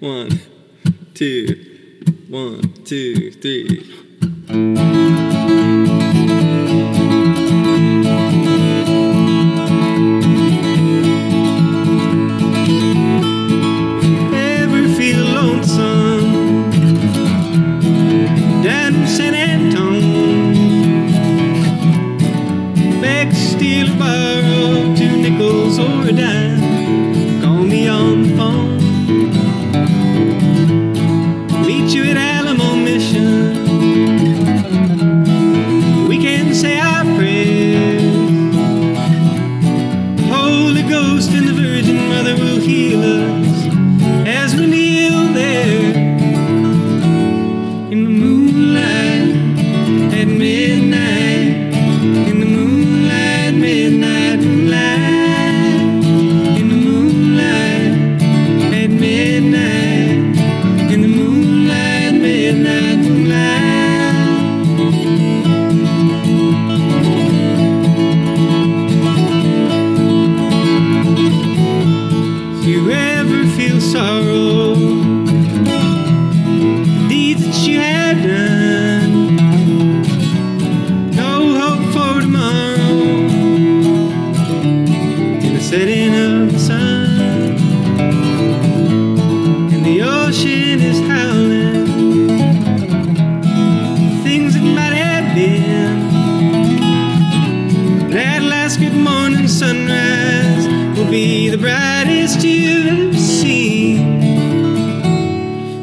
One, two, one, two, three.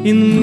in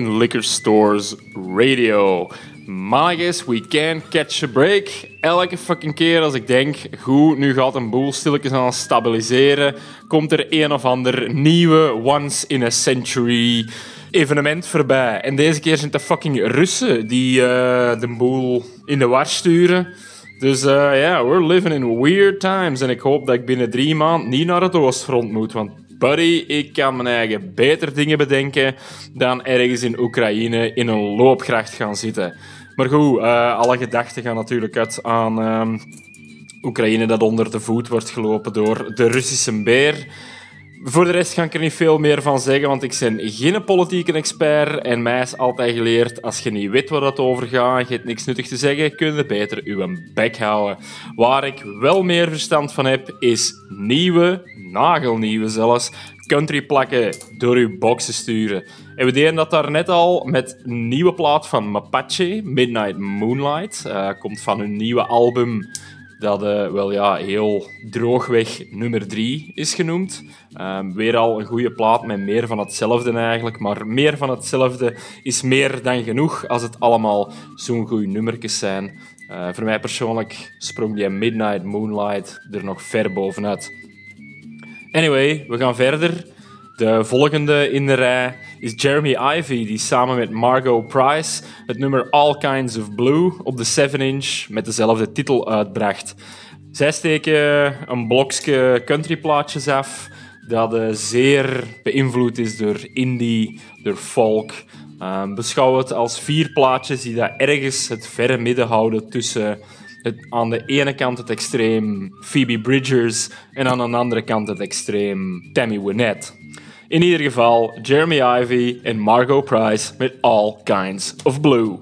and Liquor Stores Radio. Maandag we can catch a break. Elke fucking keer als ik denk, hoe nu gaat een boel stilletjes aan stabiliseren, komt er een of ander nieuwe once in a century evenement voorbij. En deze keer zijn het de fucking Russen die eh, de boel in de war sturen. Dus eh, ja, we're living in weird times. En ik hoop dat ik binnen drie maanden niet naar het oostfront moet, want buddy, ik kan mijn eigen beter dingen bedenken dan ergens in Oekraïne in een loopgracht gaan zitten. Maar goed, uh, alle gedachten gaan natuurlijk uit aan uh, Oekraïne dat onder de voet wordt gelopen door de Russische beer. Voor de rest ga ik er niet veel meer van zeggen, want ik ben geen politieke expert en mij is altijd geleerd, als je niet weet waar het over gaat, je hebt niks nuttig te zeggen, kun je beter uw bek houden. Waar ik wel meer verstand van heb, is nieuwe, nagelnieuwe zelfs, country plakken door uw boxen sturen. En we deden dat daar net al met een nieuwe plaat van Mapache, Midnight Moonlight. Uh, komt van hun nieuwe album dat uh, wel ja, heel droogweg nummer 3 is genoemd. Um, weer al een goede plaat met meer van hetzelfde eigenlijk. Maar meer van hetzelfde is meer dan genoeg als het allemaal zo'n goede nummertjes zijn. Uh, voor mij persoonlijk sprong die Midnight Moonlight er nog ver bovenuit. Anyway, we gaan verder. De volgende in de rij is Jeremy Ivy, die samen met Margot Price het nummer All Kinds of Blue op de 7-inch met dezelfde titel uitbracht. Zij steken een blokje countryplaatjes af dat uh, zeer beïnvloed is door indie, door folk. Uh, beschouw het als vier plaatjes die ergens het verre midden houden tussen het, aan de ene kant het extreem Phoebe Bridgers en aan de andere kant het extreem Tammy Wynette. In ieder geval Jeremy Ivy en Margot Price met All Kinds of Blue.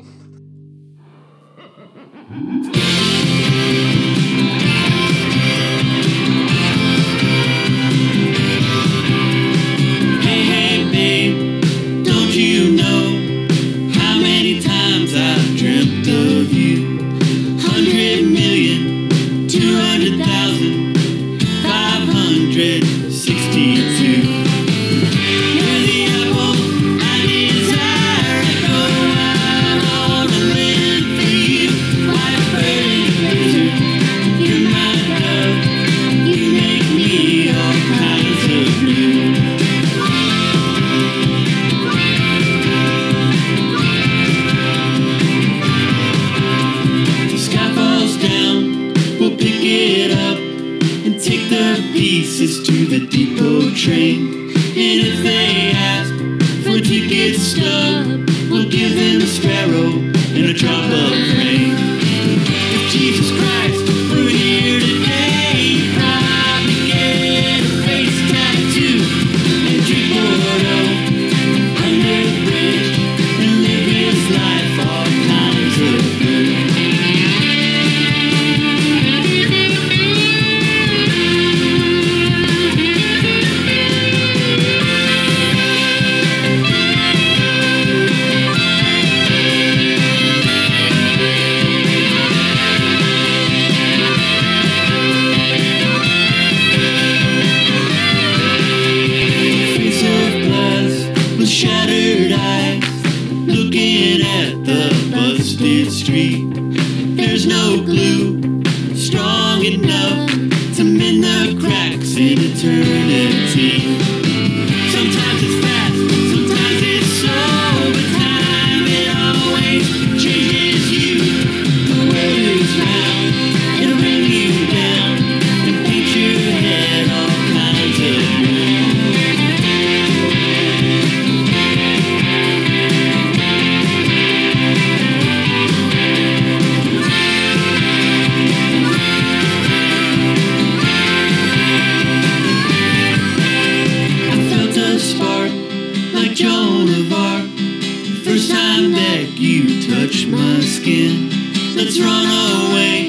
You touch my skin. Let's run away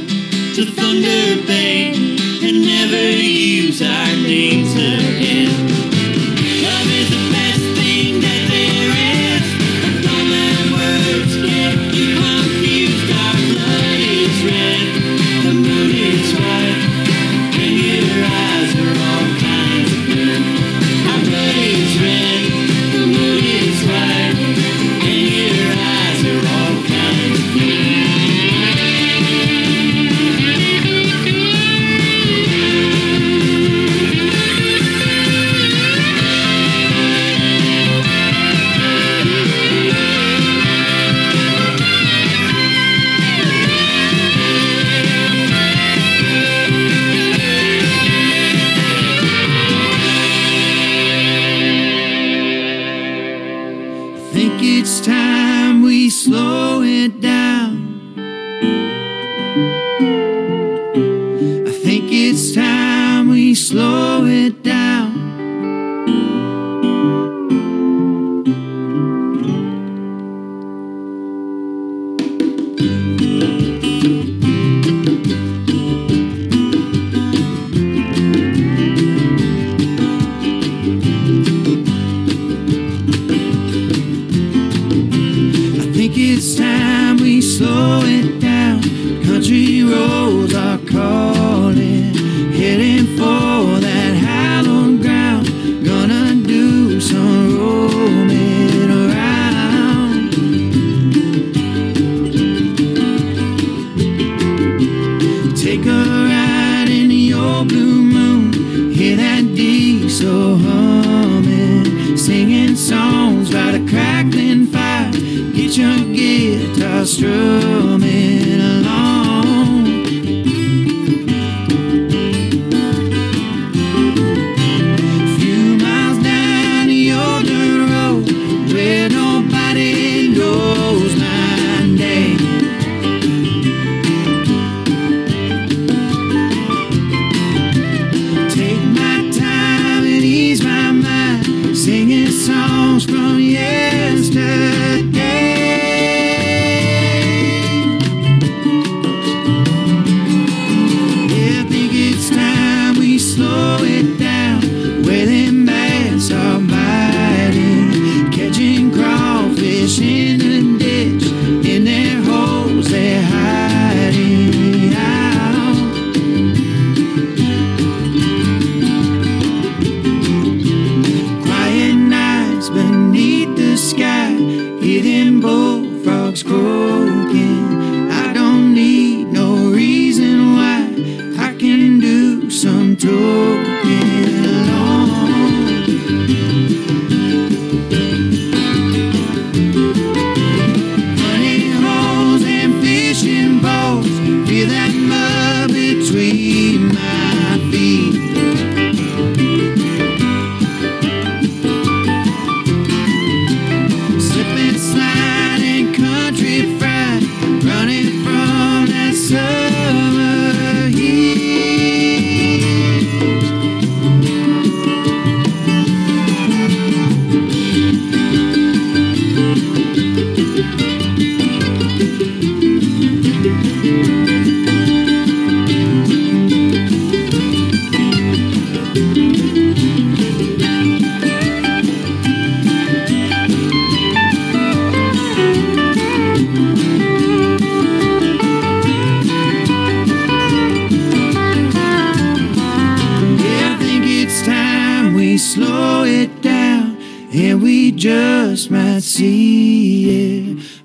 to Thunder Bay and never use our names again. Take a ride in your blue moon. Hear that diesel humming, singing songs by the crackling fire. Get your guitar strung.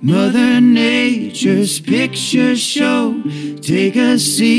Mother Nature's picture show. Take a seat.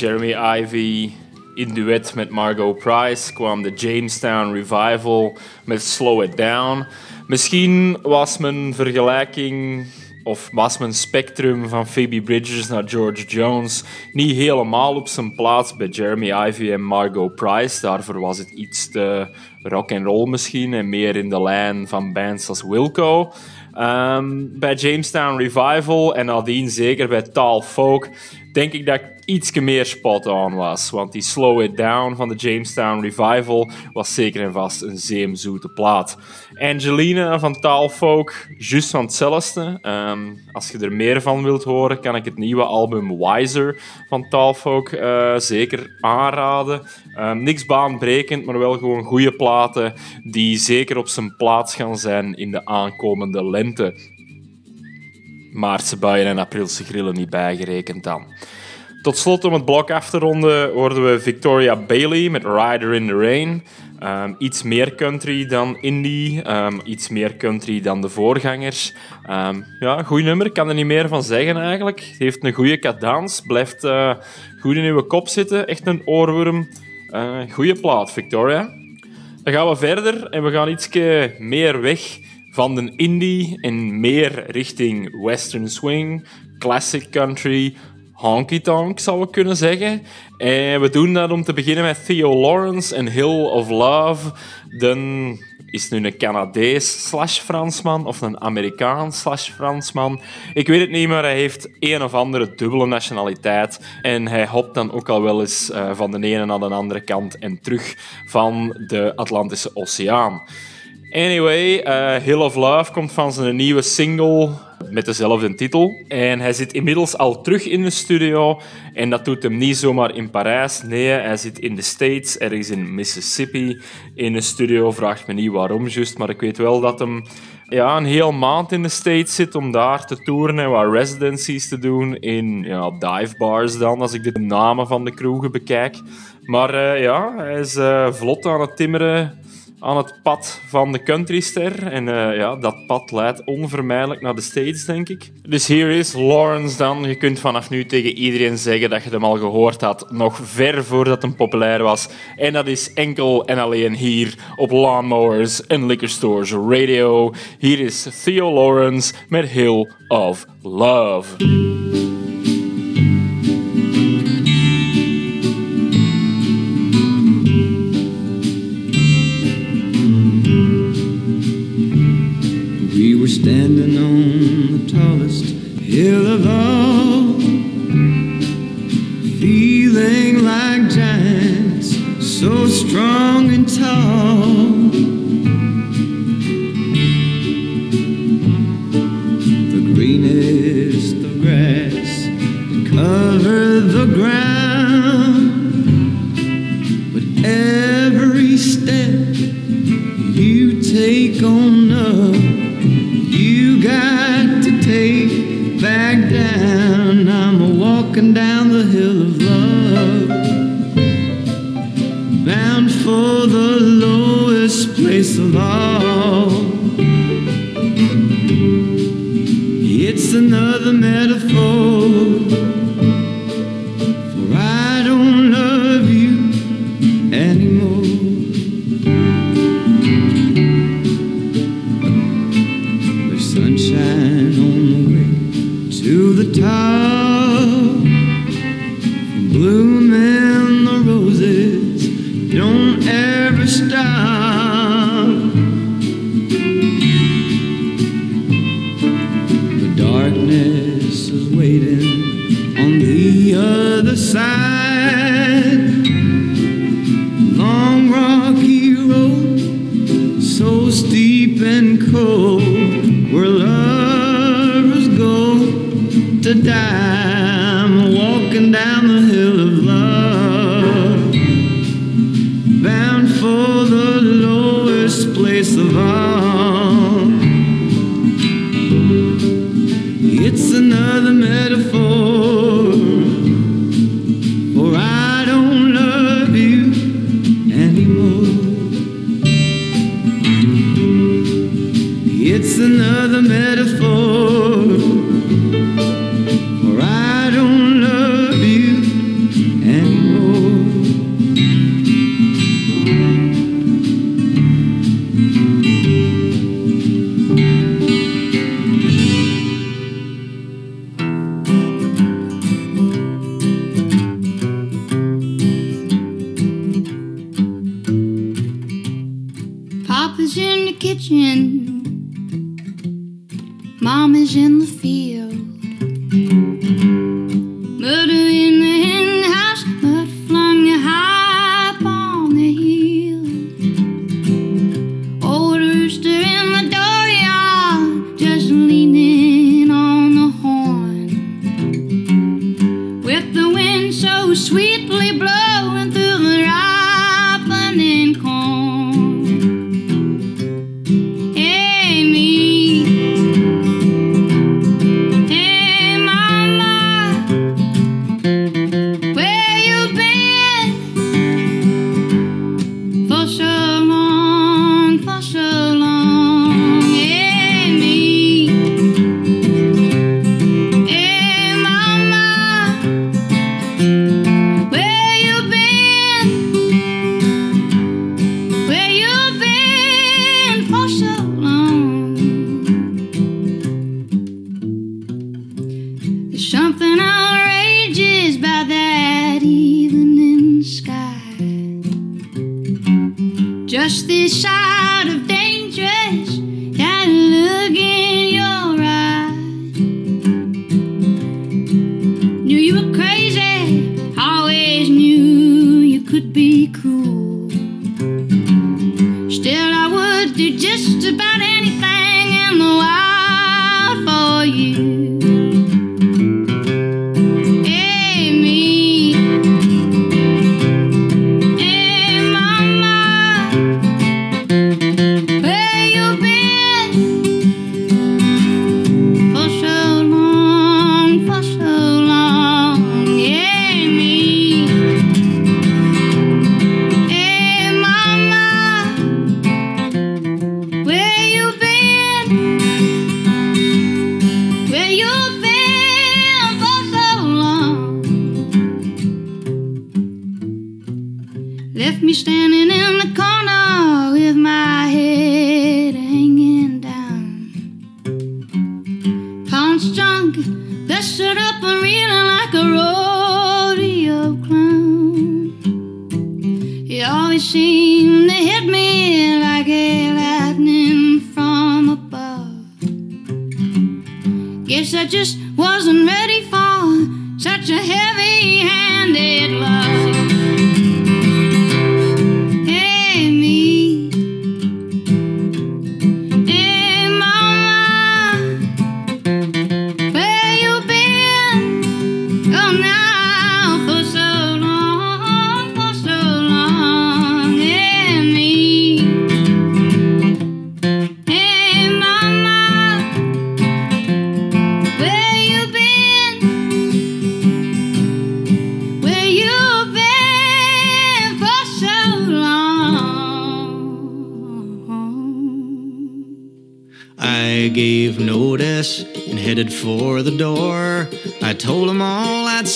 Jeremy Ivy in duet met Margot Price kwam de Jamestown Revival met Slow It Down. Misschien was mijn vergelijking of was mijn spectrum van Phoebe Bridgers naar George Jones niet helemaal op zijn plaats bij Jeremy Ivy en Margot Price. Daarvoor was het iets te rock and roll misschien en meer in de lijn van bands als Wilco. Ehm, bij Jamestown Revival en nadien zeker bij Tall Folk denk ik dat ik iets meer spot on was. Want die Slow It Down van de Jamestown Revival was zeker en vast een zeemzoete plaat. Angelina van Tall Folk, juist van hetzelfde. Ehm, als je er meer van wilt horen, kan ik het nieuwe album Wiser van Tall Folk eh, zeker aanraden. Ehm, niks baanbrekend, maar wel gewoon goede platen die zeker op zijn plaats gaan zijn in de aankomende lente. Maartse buien en aprilse grillen niet bijgerekend dan. Tot slot om het blok af te ronden hoorden we Victoria Bailey met Rider in the Rain. Ehm, iets meer country dan indie, ehm, iets meer country dan de voorgangers. Um, ja, goed nummer, ik kan er niet meer van zeggen eigenlijk. Heeft een goede cadans, blijft uh, goed in uw kop zitten, echt een oorworm. Uh, goeie plaat, Victoria. Dan gaan we verder en we gaan iets meer weg van de indie en meer richting western swing, classic country, honky tonk zou ik kunnen zeggen. En we doen dat om te beginnen met Theo Lawrence en Hill of Love. Dan is nu een Canadees slash Fransman of een Amerikaan slash Fransman. Ik weet het niet, maar hij heeft een of andere dubbele nationaliteit. En hij hopt dan ook al wel eens uh, van de ene naar de andere kant en terug van de Atlantische Oceaan. Anyway, uh, Hill of Love komt van zijn nieuwe single met dezelfde titel. En hij zit inmiddels al terug in de studio. En dat doet hem niet zomaar in Parijs. Nee, hij zit in de States, ergens in Mississippi, in een studio. Vraagt me niet waarom, juist. Maar ik weet wel dat hem ja, een heel maand in de States zit om daar te toeren en wat residencies te doen in ja, dive bars dan, als ik de namen van de kroegen bekijk. Maar uh, ja, hij is uh, vlot aan het timmeren aan het pad van de countryster. En uh, ja, dat pad leidt onvermijdelijk naar de States, denk ik. Dus hier is Lawrence dan. Je kunt vanaf nu tegen iedereen zeggen dat je hem al gehoord had, nog ver voordat hem populair was. En dat is enkel en alleen hier op Lawnmowers en Liquor Stores Radio. Hier is Theo Lawrence met Hill of Love. To die. I'm walking down the hill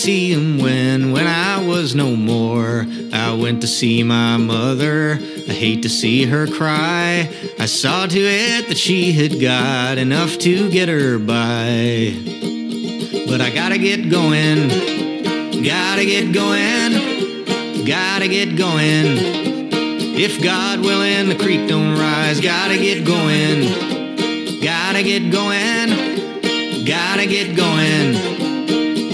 see 'em when, when I was no more. I went to see my mother. I hate to see her cry. I saw to it that she had got enough to get her by. But I gotta get going. Gotta get going. Gotta get going. If God willing, the creek don't rise. Gotta get going. Gotta get going. Gotta get going.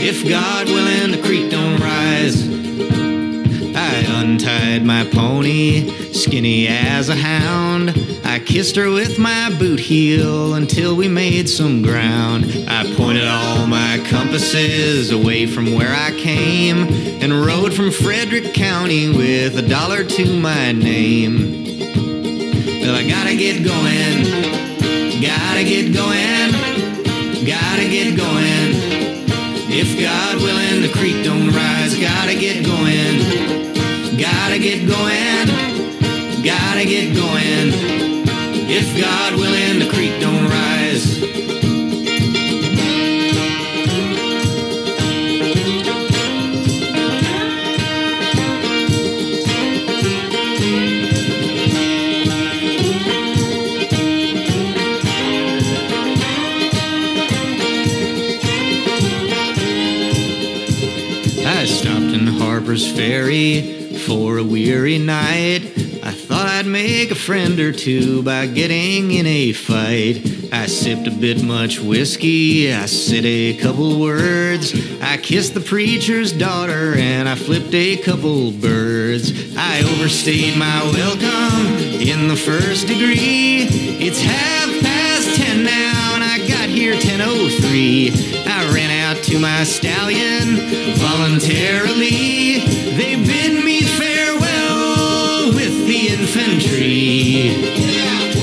If God willing, the creek don't rise. I untied my pony, skinny as a hound. I kissed her with my boot heel until we made some ground. I pointed all my compasses away from where I came and rode from Frederick County with a dollar to my name. Well, I gotta get going, gotta get going, gotta get going. If God willing, the creek don't rise, gotta get going. Gotta get going, gotta get going. If God willing, the creek don't rise. Harper's Ferry for a weary night. I thought I'd make a friend or two by getting in a fight. I sipped a bit much whiskey, I said a couple words. I kissed the preacher's daughter and I flipped a couple birds. I overstayed my welcome in the first degree. It's half past ten now and I got here 10.03. To my stallion voluntarily. They bid me farewell with the infantry.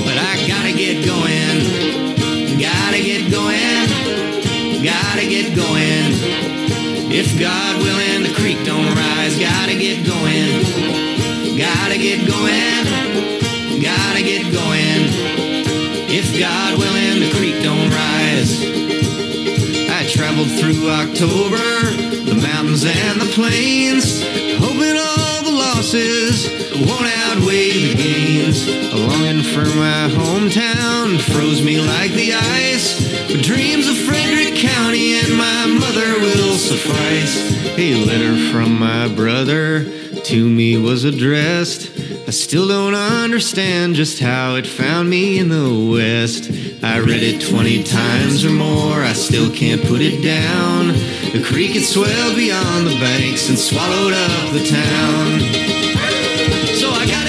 But I gotta get going, gotta get going, gotta get going. If God willing, the creek don't rise, gotta get going, gotta get going, gotta get going. If God willing, the creek don't rise. Traveled through October, the mountains and the plains, hoping all the losses won't outweigh the gains. A longing for my hometown froze me like the ice. But dreams of Frederick County and my mother will suffice. A letter from my brother to me was addressed. I still don't understand just how it found me in the West. I read it 20 times or more, I still can't put it down. The creek had swelled beyond the banks and swallowed up the town. So I gotta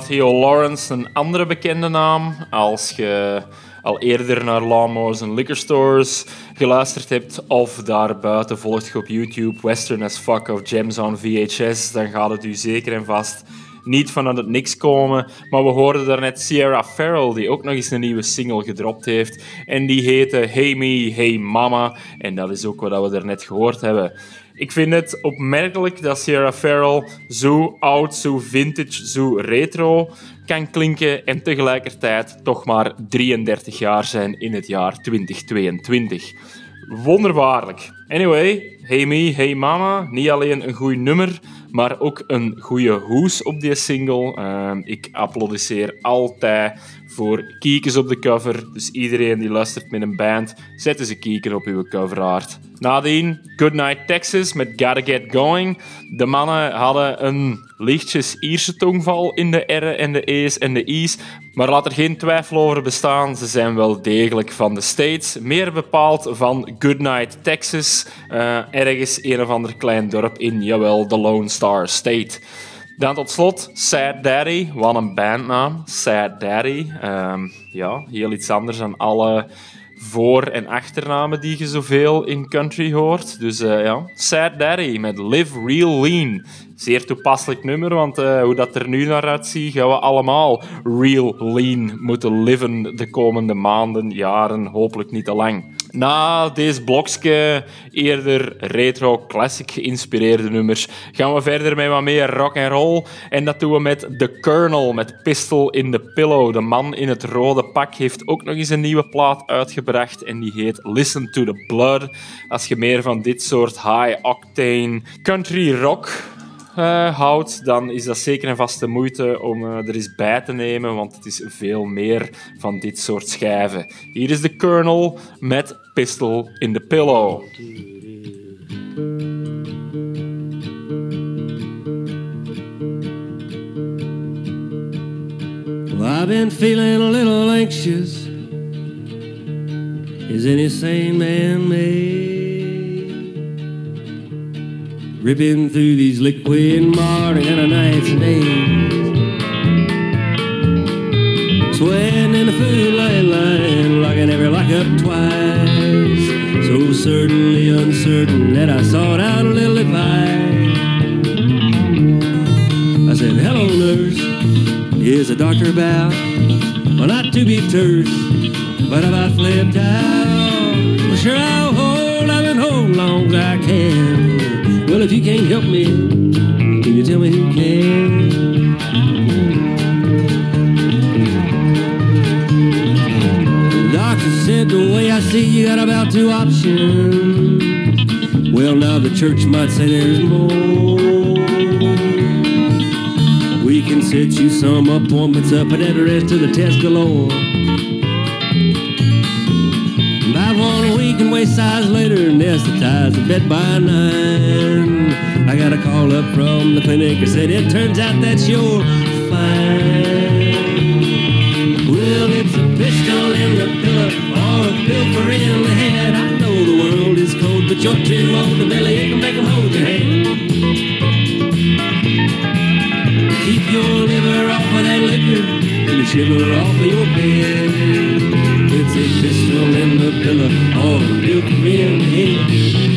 Theo Lawrence een andere bekende naam. Als je al eerder naar Lawnmowers en Liquor Stores geluisterd hebt of daarbuiten volgt je op YouTube Western as Fuck of Gems on VHS, dan gaat het u zeker en vast niet vanuit het niks komen. Maar we hoorden daarnet Sierra Farrell, die ook nog eens een nieuwe single gedropt heeft. En die heette Hey Me, Hey Mama. En dat is ook wat we daarnet gehoord hebben. Ik vind het opmerkelijk dat Sierra Farrell zo oud, zo vintage, zo retro kan klinken en tegelijkertijd toch maar 33 jaar zijn in het jaar 2022. Wonderbaarlijk. Anyway, Hey Me, Hey Mama. Niet alleen een goed nummer, maar ook een goede hoes op die single. Ehm, ik applaudisseer altijd voor kiekens op de cover. Dus iedereen die luistert met een band, zet eens een op uw cover art. Nadien Goodnight Texas met Gotta Get Going. De mannen hadden een lichtjes Ierse tongval in de R'en en de E's en de I's. Maar laat er geen twijfel over bestaan, ze zijn wel degelijk van de States. Meer bepaald van Goodnight Texas, eh, ergens een of ander klein dorp in, jawel, de Lone Star State. Dan tot slot Sad Daddy, wat een bandnaam. Sad Daddy. Ehm, ja, heel iets anders dan alle voor- en achternamen die je zoveel in country hoort. Dus eh, ja, Sad Daddy met Live Real Lean. Zeer toepasselijk nummer, want eh, hoe dat er nu naar uitziet, gaan we allemaal real lean moeten leven de komende maanden, jaren, hopelijk niet te lang. Na deze blokje eerder retro classic geïnspireerde nummers gaan we verder met wat meer rock and roll en dat doen we met The Colonel met Pistol in the Pillow. De man in het rode pak heeft ook nog eens een nieuwe plaat uitgebracht en die heet Listen to the Blood. Als je meer van dit soort high octane country rock eh, houdt, dan is dat zeker en vast de moeite om eh, er eens bij te nemen, want het is veel meer van dit soort schijven. Hier is de Colonel met Pistol in the Pillow. Well, I've feeling a little anxious as any sane man may. Ripping through these liquid morning nights and days. Sweating in the food line, line, locking every lock up twice. So certainly uncertain that I sought out a little advice. I said, hello, nurse. Is a doctor about? Well, not to be terse, but about flipped out. Well, sure, I'll hold, I've been hold long as I can. Well, if you can't help me, can you tell me who can? The doctor said the way I see you got about two options. Well, now the church might say there's more. We can set you some appointments up and at the rest of the test galore. Waist size later, anesthetized in bed by nine. I got a call up from the clinic that said it turns out that you're fine. Well, it's a pistol in the pillow or a pilfer in the head. I know the world is cold, but you're too old to belly ache and make 'em hold your hand. Keep your liver off of that liquor and the shiver off of your bed. It's a pistol in the pillow or a pilfer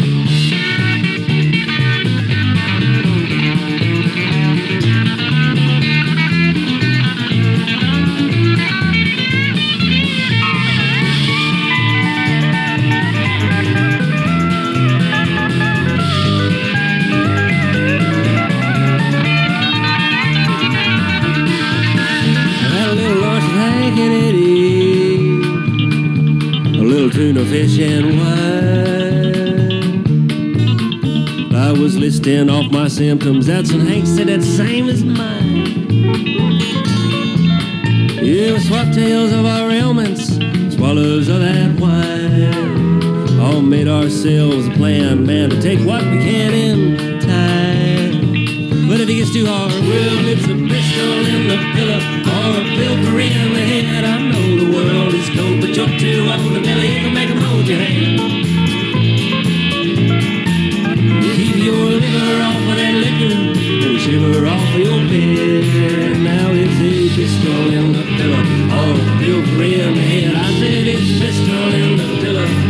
symptoms. That's when Hank said that same as mine. Yeah, we swapped tales of our ailments, swallows of that wine. All made ourselves a plan, man, to take what we can in time. But if it gets too hard, well, it's a pistol in the pillow or a pilfer in the head. I know the world is cold, but you're too old to belly ache and make 'em hold your hand. shiver off of that liquor and shiver off of your beer. Now it's a pistol in the pillow, oh, your friend head. I said it's pistol in the pillow.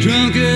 drunk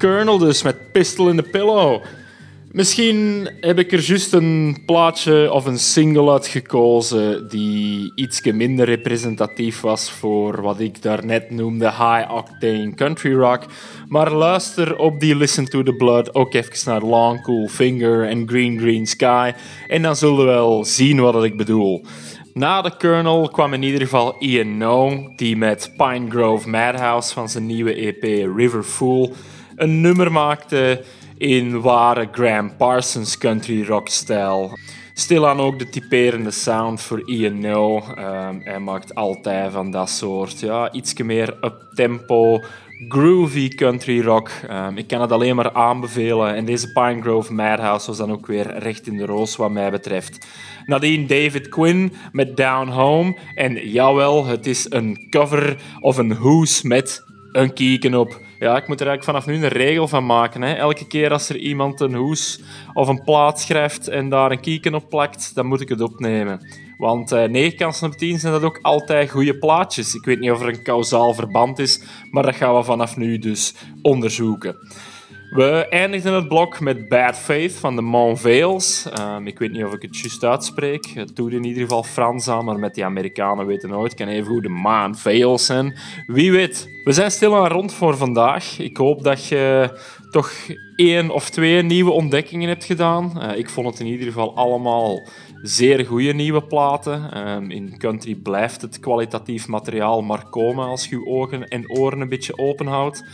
Colonel dus, met Pistol in the Pillow. Misschien heb ik er juist een plaatje of een single uitgekozen die iets minder representatief was voor wat ik daarnet noemde high octane country rock. Maar luister op die Listen to the Blood ook even naar Long Cool Finger en Green Green Sky en dan zullen we wel zien wat ik bedoel. Na de Colonel kwam in ieder geval Ian die met Pine Grove Madhouse van zijn nieuwe EP River Fool een nummer maakte in ware Graham Parsons country rock stijl. Stilaan ook de typerende sound voor Ian No. Ehm, hij maakt altijd van dat soort, ja, iets meer up-tempo, groovy country rock. Ehm, ik kan het alleen maar aanbevelen. En deze Pine Grove Madhouse was dan ook weer recht in de roos wat mij betreft. Nadien David Quinn met Down Home. En jawel, het is een cover of een hoes met een kieken op. Ja, ik moet er eigenlijk vanaf nu een regel van maken. Hè. Elke keer als er iemand een hoes of een plaat schrijft en daar een kieken op plakt, dan moet ik het opnemen. Want eh, 9 kansen op 10 zijn dat ook altijd goede plaatjes. Ik weet niet of er een kausaal verband is, maar dat gaan we vanaf nu dus onderzoeken. We eindigden het blok met Bad Faith van de Monveils. Um, ik weet niet of ik het juist uitspreek. Het doet in ieder geval Frans aan, maar met die Amerikanen weten nooit. Het kan even goed de Monveils zijn. Wie weet. We zijn stil aan rond voor vandaag. Ik hoop dat je toch één of twee nieuwe ontdekkingen hebt gedaan. Uh, ik vond het in ieder geval allemaal zeer goede nieuwe platen. Um, in country blijft het kwalitatief materiaal maar komen als je je ogen en oren een beetje open houdt.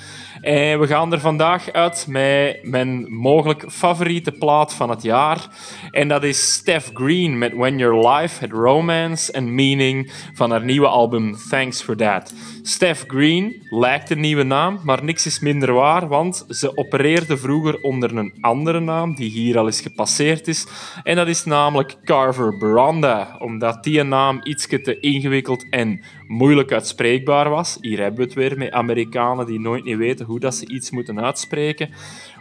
En we gaan er vandaag uit met mijn mogelijk favoriete plaat van het jaar. En dat is Steph Green met When Your Life Had Romance and Meaning van haar nieuwe album Thanks for That. Steph Green lijkt een nieuwe naam, maar niks is minder waar, want ze opereerde vroeger onder een andere naam die hier al eens gepasseerd is. En dat is namelijk Carver Baranda, omdat die naam iets te ingewikkeld en moeilijk uitspreekbaar was. Hier hebben we het weer met Amerikanen die nooit niet weten hoe dat ze iets moeten uitspreken.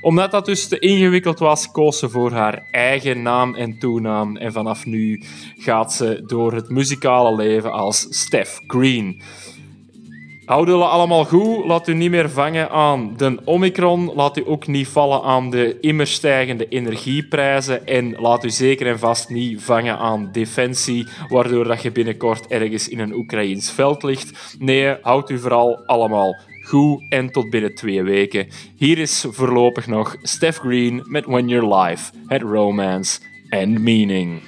Omdat dat dus te ingewikkeld was, koos ze voor haar eigen naam en toenaam. En vanaf nu gaat ze door het muzikale leven als Steph Green. Houd jullie allemaal goed. Laat u niet meer vangen aan de Omicron. Laat u ook niet vallen aan de immer stijgende energieprijzen. En laat u zeker en vast niet vangen aan defensie, waardoor dat je binnenkort ergens in een Oekraïns veld ligt. Nee, houd u vooral allemaal goed en tot binnen twee weken. Hier is voorlopig nog Steph Green met When Your Life had Romance and Meaning.